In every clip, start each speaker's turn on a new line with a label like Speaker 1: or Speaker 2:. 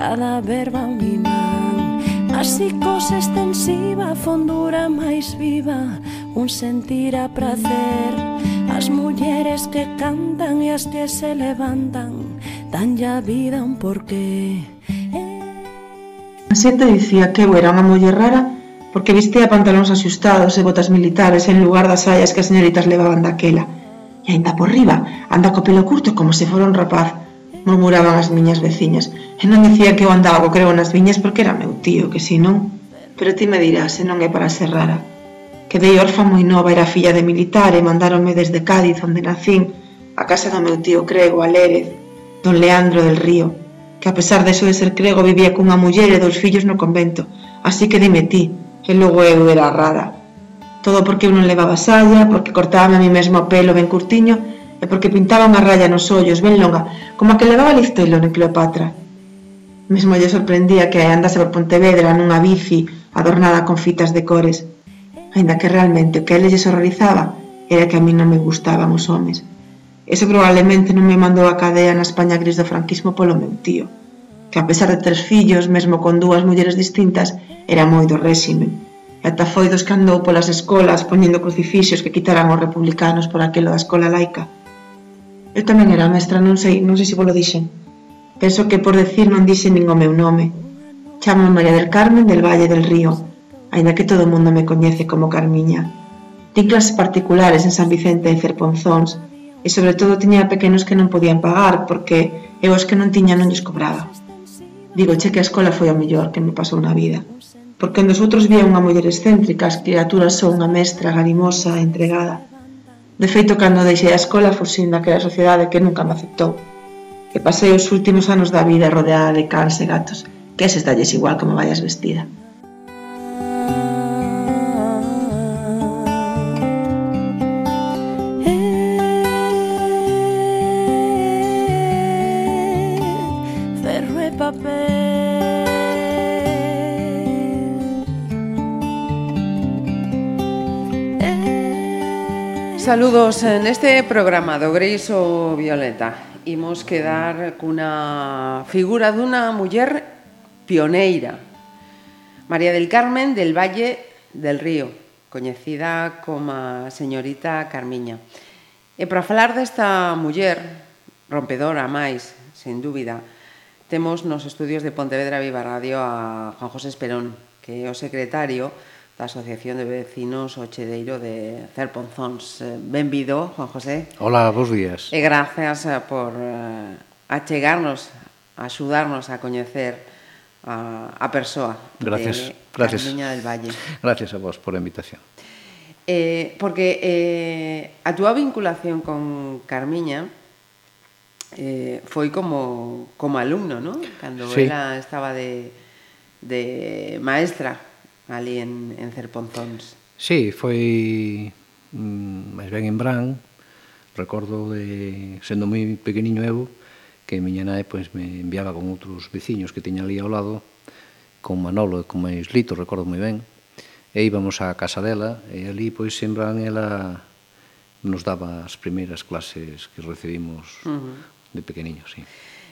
Speaker 1: Cada verba un imán A psicose extensiva, fondura máis viva Un sentir a prazer As mulleres que cantan e as que se levantan Dan ya vida un porqué. Eh.
Speaker 2: A xente dicía que eu era unha muller rara porque vistía pantalóns axustados e botas militares en lugar das saias que as señoritas levaban daquela. E aínda por riba, anda co pelo curto como se fora un rapaz murmuraban as miñas veciñas, e non dicía que eu andaba co crego nas viñas porque era meu tío, que si non... Pero ti me dirás, se non é para ser rara. Quedei orfa moi nova, era filla de militar e mandáronme desde Cádiz, onde nacín, a casa do meu tío Crego, a Lérez, don Leandro del Río, que a pesar de eso de ser Crego vivía cunha muller e dous fillos no convento, así que dime ti, e logo eu era rara. Todo porque eu non levaba saia, porque cortábame a mí mesmo o pelo ben curtiño e porque pintaba unha raya nos ollos ben longa, como a que levaba Listelo en Cleopatra. Mesmo lle sorprendía que andase por Pontevedra nunha bici adornada con fitas de cores, ainda que realmente o que a lle horrorizaba era que a mí non me gustaban os homes. Ese probablemente non me mandou a cadea na España gris do franquismo polo meu tío, que a pesar de tres fillos, mesmo con dúas mulleres distintas, era moi do réxime, e ata foi dos que andou polas escolas poñendo crucifixos que quitaran os republicanos por aquilo da escola laica. Eu tamén era mestra, non sei, non sei se volo dixen. Penso que por decir non dixen nin o meu nome. Chamo María del Carmen del Valle del Río, aínda que todo o mundo me coñece como Carmiña. Tin clases particulares en San Vicente e Cerponzóns, e sobre todo tiña pequenos que non podían pagar porque eu os que non tiña non lles cobraba. Digo, che que a escola foi o mellor que me pasou na vida. Porque onde os outros vía unha muller excéntrica, as criaturas son unha mestra, garimosa, entregada De feito, cando deixei a escola fuxín daquela sociedade que nunca me aceptou. Que pasei os últimos anos da vida rodeada de cans e gatos, que se estalles igual como vayas vestida.
Speaker 3: Saludos neste programa do Gris Violeta. Imos quedar cunha figura dunha muller pioneira. María del Carmen del Valle del Río, coñecida como señorita Carmiña. E para falar desta muller, rompedora máis, sen dúbida, temos nos estudios de Pontevedra Viva Radio a Juan José Esperón, que é o secretario da Asociación de Vecinos Ochedeiro de Cerponzóns. Eh, benvido, Juan José.
Speaker 4: Hola, bons días.
Speaker 3: E gracias eh, por uh, achegarnos, axudarnos a coñecer a, a persoa
Speaker 4: gracias,
Speaker 3: de
Speaker 4: gracias.
Speaker 3: Carmiña del Valle.
Speaker 4: Gracias a vos por a invitación.
Speaker 3: Eh, porque eh, a túa vinculación con Carmiña eh, foi como, como alumno, non? Cando
Speaker 4: sí.
Speaker 3: ela estaba de, de maestra ali en, en Cerponzóns.
Speaker 4: Sí, foi mm, máis ben en Bran, recordo de sendo moi pequeniño eu que miña nai pois me enviaba con outros veciños que tiña ali ao lado con Manolo e con máis Lito, recordo moi ben e íbamos á casa dela e ali pois sembran ela nos daba as primeiras clases que recibimos uh -huh. de pequeniño, sí.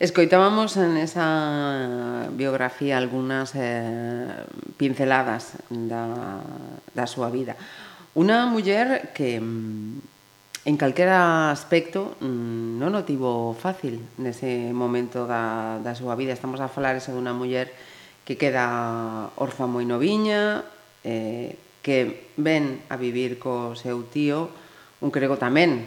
Speaker 3: Escoitábamos en esa biografía algunhas eh, pinceladas da, da súa vida. Una muller que mm, en calquera aspecto mm, non o tivo fácil nese momento da, da súa vida. Estamos a falar esa dunha muller que queda orfa moi noviña, eh, que ven a vivir co seu tío, un crego tamén,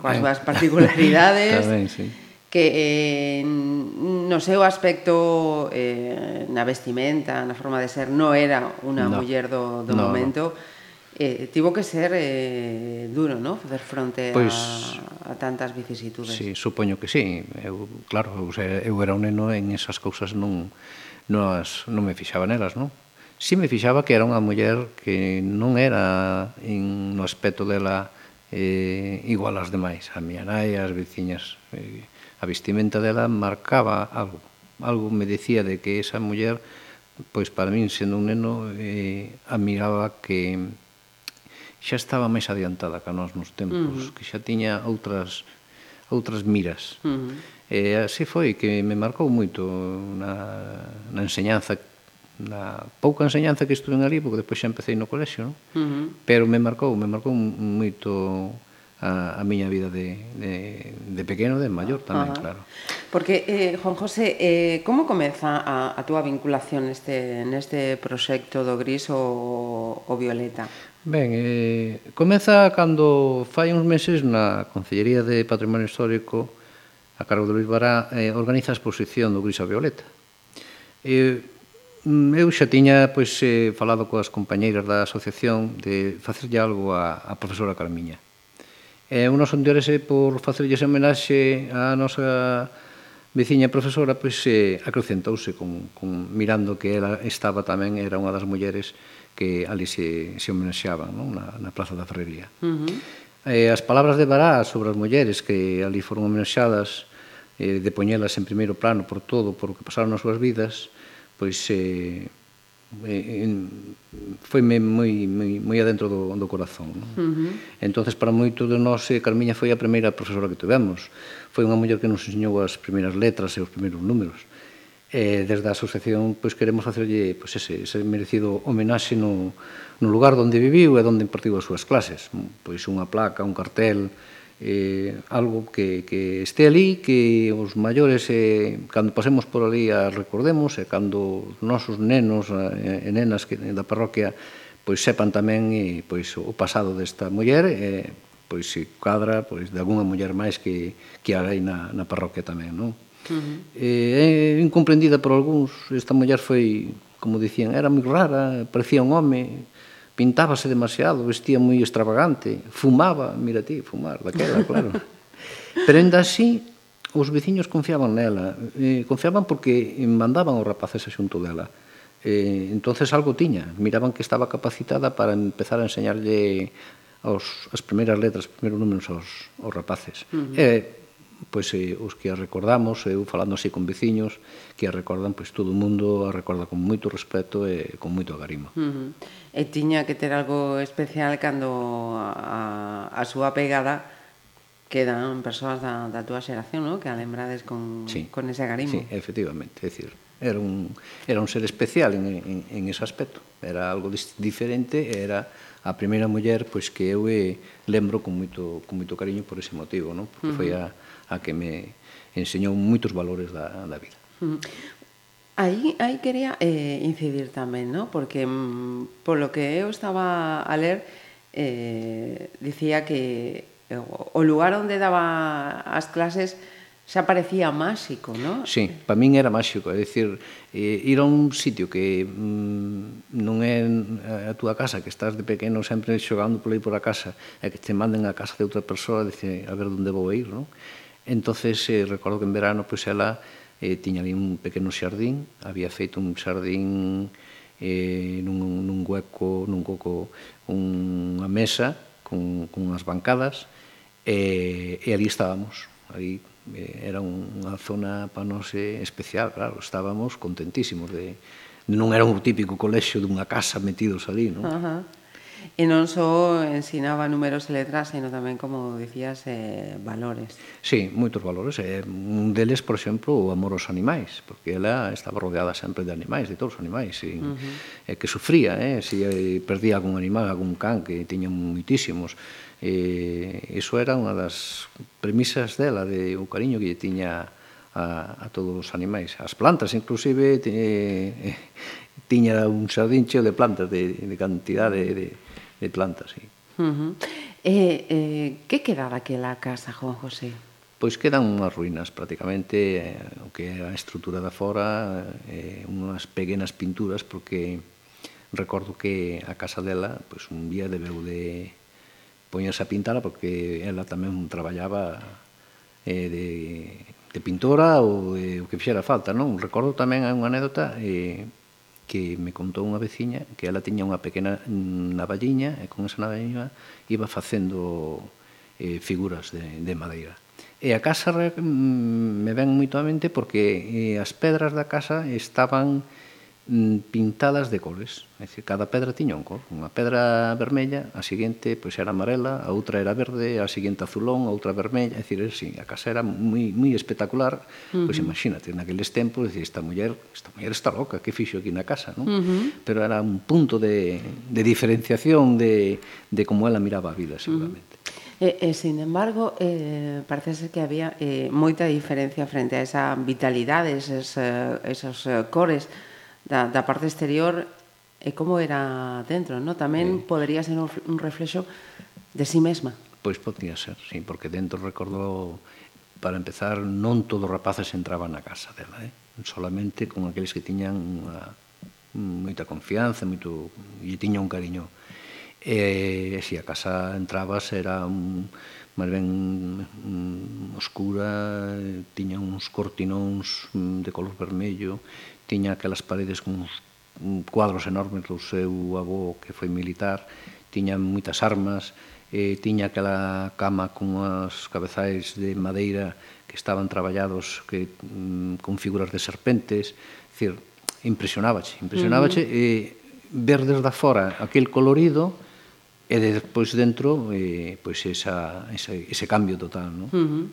Speaker 3: coas súas particularidades.
Speaker 4: tamén, sí
Speaker 3: que eh, no seu aspecto eh, na vestimenta, na forma de ser, non era unha no. muller do, do no, momento. No. Eh, tivo que ser eh, duro, ¿no? Facer fronte
Speaker 4: pois,
Speaker 3: a, a tantas vicisitudes.
Speaker 4: Sí, supoño que sí. Eu, claro, eu, eu era un neno en esas cousas non, non, as, non me fixaba nelas, non? Si me fixaba que era unha muller que non era en no aspecto dela eh, igual as demais. A miña nai, as veciñas, eh, a vestimenta dela marcaba algo. Algo me decía de que esa muller, pois para min, sendo un neno, eh, amigaba que xa estaba máis adiantada que nós nos tempos, uh -huh. que xa tiña outras outras miras. Uh -huh. E así foi que me marcou moito na, na enseñanza na pouca enseñanza que estuve ali, porque depois xa empecé no colexio, non? Uh -huh. Pero me marcou, me marcou moito a, a miña vida de, de, de pequeno de maior tamén, Ajá. Uh -huh. claro.
Speaker 3: Porque, eh, Juan José, eh, como comeza a, a túa vinculación neste, neste proxecto do Gris o, o Violeta?
Speaker 4: Ben, eh, comeza cando fai uns meses na Concellería de Patrimonio Histórico a cargo de Luis Bará, eh, organiza a exposición do Gris a Violeta. Eh, Mm, eu xa tiña pois, eh, falado coas compañeiras da asociación de facerlle algo a, a profesora Carmiña. E o noso interese por facerlle ese homenaxe á nosa veciña profesora pois, eh, acrecentouse con, con, mirando que ela estaba tamén, era unha das mulleres que ali se, se homenaxeaban non? Na, na Plaza da Ferrería. Uh -huh. eh, as palabras de Bará sobre as mulleres que ali foron homenaxadas eh, de poñelas en primeiro plano por todo, por o que pasaron nas súas vidas, pois eh, eh, foime moi, moi, moi adentro do, do corazón. Non? Uh -huh. entonces para moito de nós, eh, Carmiña foi a primeira profesora que tivemos. Foi unha muller que nos enseñou as primeiras letras e os primeiros números. E desde a asociación pois queremos facerlle pois ese, ese merecido homenaxe no, no lugar onde viviu e onde impartiu as súas clases. Pois unha placa, un cartel, eh, algo que, que este ali, que os maiores, eh, cando pasemos por ali, a recordemos, e cando os nosos nenos eh, e eh, nenas que, da parroquia pois sepan tamén eh, pois, o pasado desta muller, eh, pois se cadra pois, de algunha muller máis que, que hai na, na parroquia tamén. Non? Uh -huh. eh, é incomprendida por algúns, esta muller foi, como dicían, era moi rara, parecía un home, pintábase demasiado, vestía moi extravagante, fumaba, mira ti, fumar, daquela, claro. Pero ainda así, os veciños confiaban nela, eh, confiaban porque mandaban os rapaces a xunto dela. Eh, entonces algo tiña, miraban que estaba capacitada para empezar a enseñarlle aos, as primeiras letras, os primeiros números aos, aos rapaces. Uh -huh. eh, pois eh, os que a recordamos, eh, eu falando así con veciños, que a recordan, pois todo o mundo a recorda con moito respeto e con moito agarimo.
Speaker 3: Uh -huh. E tiña que ter algo especial cando a, a súa pegada quedan persoas da, da túa xeración, no? que a lembrades con, sí. con ese agarimo.
Speaker 4: Sí, efectivamente, é dicir, era un, era un ser especial en, en, en ese aspecto. Era algo diferente, era a primeira muller pois que eu eh, lembro con moito, con moito cariño por ese motivo, non? porque uh -huh. foi a, a que me enseñou moitos valores da, da vida. Uh -huh.
Speaker 3: Aí, aí quería eh, incidir tamén, ¿no? porque mm, polo que eu estaba a ler, eh, dicía que o, o lugar onde daba as clases xa parecía máxico, non?
Speaker 4: Sí, para min era máxico, é dicir, eh, ir a un sitio que mm, non é a túa casa, que estás de pequeno sempre xogando por aí por a casa, e que te manden a casa de outra persoa, dice, a ver onde vou ir, non? Entonces, eh, recordo que en verano, pois, ela eh, tiña ali un pequeno xardín, había feito un xardín eh, nun, nun hueco, nun coco, unha mesa con, con unhas bancadas, e, e ali estábamos, ali Eh, era unha zona para nós especial, claro, estábamos contentísimos de non era un típico colexio dunha casa metidos ali, non? Uh -huh
Speaker 3: e non só ensinaba números e letras, sino tamén, como dicías, eh, valores.
Speaker 4: Sí, moitos valores. Eh, un deles, por exemplo, o amor aos animais, porque ela estaba rodeada sempre de animais, de todos os animais, e, uh -huh. eh, que sufría, eh, se perdía algún animal, algún can, que tiña moitísimos. Eh, iso era unha das premisas dela, de o cariño que lle tiña a, a todos os animais. As plantas, inclusive, tiña, eh, tiña un xardín cheo de plantas de, de cantidade de, de e plantas, sí.
Speaker 3: Uh -huh. eh, eh, que quedaba daquela casa, Juan José?
Speaker 4: Pois quedan unhas ruínas prácticamente, eh, o que é a estrutura da fora, eh, unhas pequenas pinturas, porque recordo que a casa dela, pois un día debeu de poñerse a pintala porque ela tamén traballaba eh, de, de pintora ou de, o que fixera falta, non? Recordo tamén unha anécdota eh, que me contou unha veciña que ela tiña unha pequena navalliña e con esa navalliña iba facendo eh, figuras de, de madeira. E a casa mm, me ven moito a mente porque eh, as pedras da casa estaban Mm, pintadas de cores. É dicir, cada pedra tiña un cor. Unha pedra vermella, a seguinte pois, era amarela, a outra era verde, a seguinte azulón, a outra vermella. É dicir, sí, a casa era moi, moi espectacular. Uh -huh. Pois imagínate, naqueles tempos, dicir, esta muller, esta muller está loca, que fixo aquí na casa, non? Uh -huh. Pero era un punto de, de diferenciación de, de como ela miraba a vida, seguramente. Uh -huh.
Speaker 3: E, e sin embargo, eh, parece que había eh, moita diferencia frente a esa vitalidade, eh, esos, eh, esos cores, da, da parte exterior e como era dentro, no? Tamén sí. podería ser un reflexo de si sí mesma.
Speaker 4: Pois podía ser, sí, porque dentro recordo para empezar non todos os rapaces entraban na casa dela, eh? solamente con aqueles que tiñan unha, moita confianza, moito e tiña un cariño. E, e si a casa entrabas era un, máis ben um, oscura, tiña uns cortinóns mm, de color vermello, tiña aquelas paredes con uns cuadros enormes do seu avó que foi militar, tiña moitas armas, eh, tiña aquela cama con as cabezais de madeira que estaban traballados que, mm, con figuras de serpentes, dicir, impresionábache, impresionábache uh -huh. eh, ver desde fora aquel colorido e despois dentro eh, pois esa, ese, ese cambio total. Non? Uh -huh.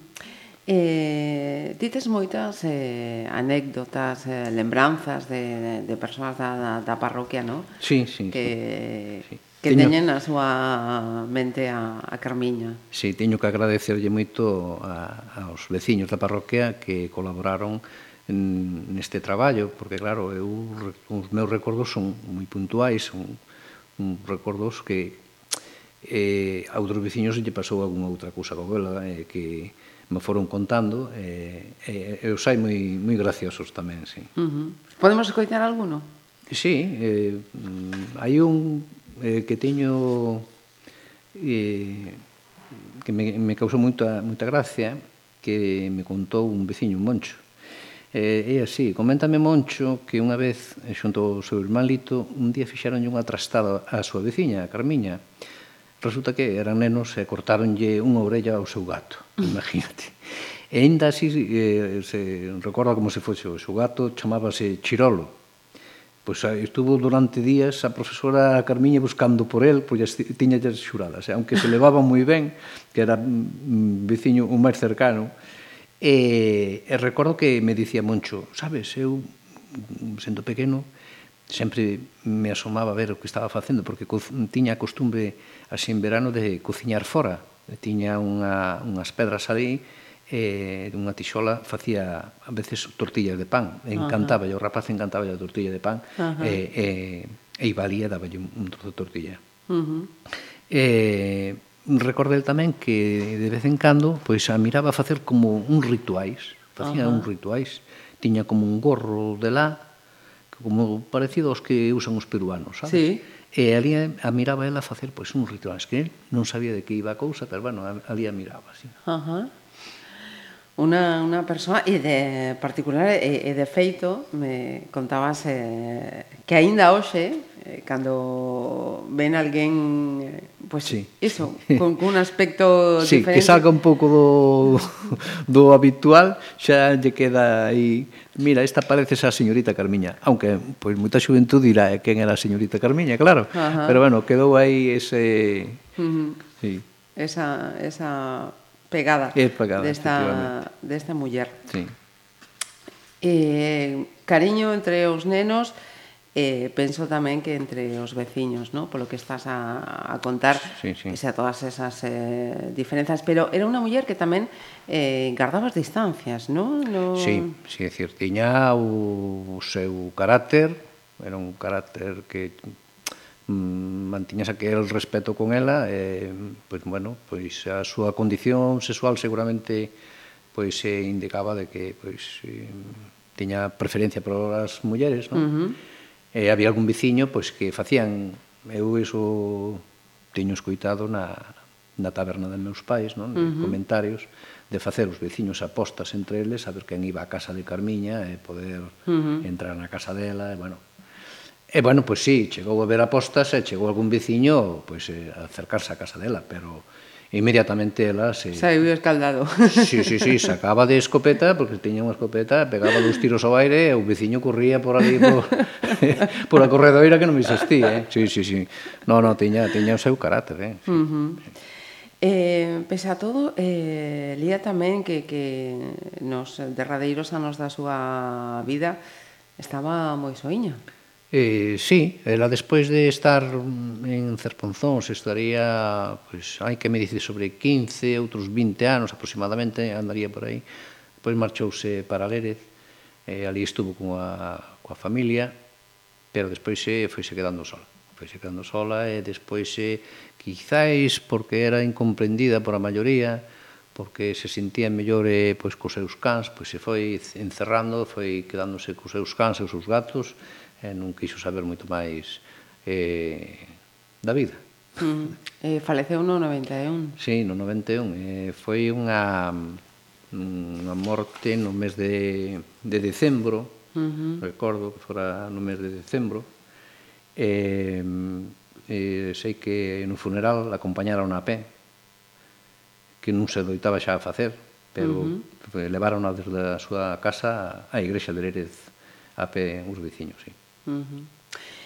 Speaker 3: Eh, dites moitas eh, anécdotas, eh, lembranzas de, de persoas da, da parroquia, non?
Speaker 4: Sí, sí.
Speaker 3: Que, sí. que teño... teñen a súa mente a, a Carmiña.
Speaker 4: Sí, teño que agradecerlle moito a, aos veciños da parroquia que colaboraron neste traballo, porque claro, eu, os meus recordos son moi puntuais, son recordos que, eh, a outros veciños lle pasou algunha outra cousa con ela eh, que me foron contando e eh, e os hai moi, moi graciosos tamén, sí.
Speaker 3: Uh -huh. Podemos escoitar alguno?
Speaker 4: Sí, eh, mm, hai un eh, que teño eh, que me, me causou moita, moita gracia que me contou un veciño, un moncho. Eh, é así, coméntame Moncho que unha vez, eh, xunto ao seu irmán Lito, un día fixeronlle unha trastada á súa veciña, a Carmiña, Resulta que eran nenos e cortáronlle unha orella ao seu gato, mm. imagínate. E ainda así eh, se recorda como se fose o seu gato, chamábase Chirolo. Pois ah, estuvo durante días a profesora Carmiña buscando por él, pois tiña as xuradas, e, aunque se levaba moi ben, que era mm, veciño o máis cercano, e, e recordo que me dicía Moncho, sabes, eu mm, sendo pequeno, sempre me asomaba a ver o que estaba facendo porque tiña a costumbre así en verano de cociñar fora tiña unha, unhas pedras ali e unha tixola facía a veces tortillas de pan encantaba, uh -huh. o rapaz encantaba a tortilla de pan uh -huh. e, e, e iba ali e daba un, un trozo de tortilla uh -huh. e, recordel tamén que de vez en cando pois a miraba facer como un rituais facía uh -huh. un rituais tiña como un gorro de lá como parecido aos que usan os peruanos, sabes? Sí. E ali a miraba ela facer pois uns rituais que non sabía de que iba a cousa, pero bueno, ali a miraba, así.
Speaker 3: Ajá. Una, una persona e de particular e, e de feito me contabas eh, que aínda hoxe eh, cando ven alguén eh, pues sí. iso, con, con un aspecto
Speaker 4: sí,
Speaker 3: diferente.
Speaker 4: que salga un pouco do, do habitual, xa lle queda aí, mira, esta parece esa señorita Carmiña, aunque pois pues, moita xuventud dirá eh, quen era a señorita Carmiña, claro, Ajá. pero bueno, quedou aí ese... Uh -huh. sí.
Speaker 3: Esa, esa pegada,
Speaker 4: es pegada
Speaker 3: desta, desta muller.
Speaker 4: Sí.
Speaker 3: Eh, cariño entre os nenos, eh, penso tamén que entre os veciños, ¿no? polo que estás a, a contar,
Speaker 4: sí, sí.
Speaker 3: a todas esas eh, diferenzas, pero era unha muller que tamén eh, guardaba as distancias, non? No...
Speaker 4: Sí, sí, é dicir, tiña o seu carácter, era un carácter que mm, mantiñas aquel respeto con ela, eh, pois, bueno, pois a súa condición sexual seguramente pois se indicaba de que pois, eh, tiña preferencia por as mulleres, non? Uh -huh E había algún veciño pois, que facían... Eu iso teño escoitado na, na taberna dos meus pais, non? Uh -huh. comentarios, de facer os veciños apostas entre eles, a ver quen iba á casa de Carmiña e poder uh -huh. entrar na casa dela, e bueno, E, bueno, pois sí, chegou a ver apostas e chegou algún veciño pois, eh, a acercarse á casa dela, pero Inmediatamente ela se...
Speaker 3: Saiu escaldado.
Speaker 4: Sí, sí, sí, sacaba de escopeta, porque tiña unha escopeta, pegaba dos tiros ao aire e o veciño corría por ali, por, por a corredoira que non me existía. Eh? Sí, sí, sí. No, no, tiña, tiña o seu carácter. Eh? Sí. Uh -huh.
Speaker 3: Eh, pese a todo, eh, lía tamén que, que nos derradeiros anos da súa vida estaba moi soiña.
Speaker 4: Eh, sí, eh, ela despois de estar en Cerponzóns estaría, pois, hai que me dice sobre 15, outros 20 anos aproximadamente, andaría por aí. Pois marchouse para Lérez, eh, ali estuvo coa, coa familia, pero despois se eh, foise quedando sola. Foise quedando sola e despois se, eh, quizáis porque era incomprendida por a maioría, porque se sentía mellor eh, pois, cos seus cans, pois se foi encerrando, foi quedándose cos seus cans e os seus gatos, e non quixo saber moito máis eh, da vida.
Speaker 3: Mm. Eh, faleceu no 91.
Speaker 4: Sí, no 91. Eh, foi unha, unha morte no mes de, de decembro, uh -huh. recordo que fora no mes de decembro, e, eh, sei que no funeral acompañaron a pé, que non se doitaba xa a facer, pero uh -huh. levaron a desde a súa casa á igrexa de Lérez a pé uns veciños, sí. Uh
Speaker 3: -huh.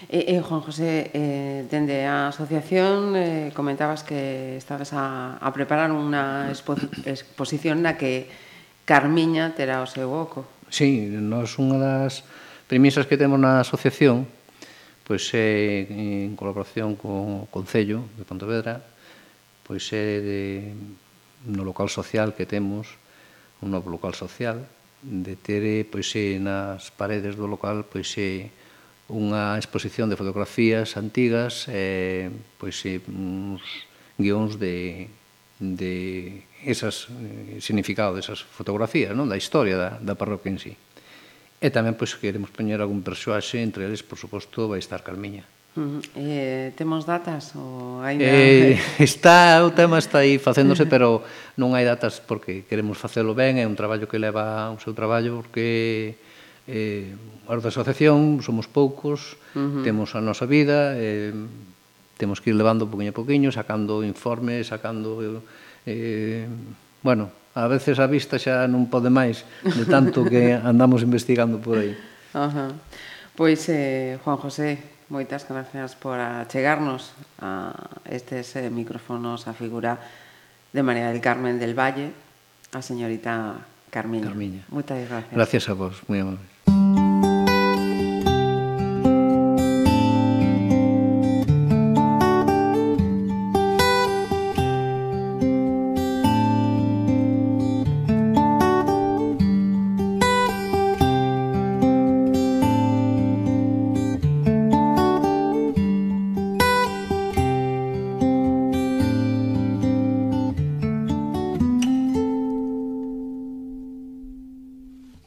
Speaker 3: E, e Juan José, eh, dende a asociación eh, comentabas que estades a, a preparar unha expo exposición na que Carmiña terá o seu oco.
Speaker 4: Sí, nos unha das premisas que temos na asociación pois é eh, en colaboración co Concello de Pontevedra pois é de, no local social que temos un novo local social de ter eh, pois é, nas paredes do local pois é, unha exposición de fotografías antigas eh, pois e, uns guións de, de esas eh, significado desas fotografías, non? da historia da, da parroquia en sí. E tamén pois queremos poñer algún persoaxe, entre eles, por suposto, vai estar Carmiña.
Speaker 3: Uh -huh. Eh, temos datas ou hai
Speaker 4: eh, está o tema está aí facéndose, pero non hai datas porque queremos facelo ben, é un traballo que leva o seu traballo porque eh, a da asociación somos poucos, uh -huh. temos a nosa vida, eh, temos que ir levando poquinho a poquinho, sacando informes, sacando... Eh, bueno, a veces a vista xa non pode máis de tanto que andamos investigando por aí.
Speaker 3: Ajá. Pois, eh, Juan José, moitas gracias por achegarnos a estes eh, micrófonos a figura de María del Carmen del Valle, a señorita Carmiña.
Speaker 4: Carmiña.
Speaker 3: Moitas gracias.
Speaker 4: Gracias a vos, moi amable.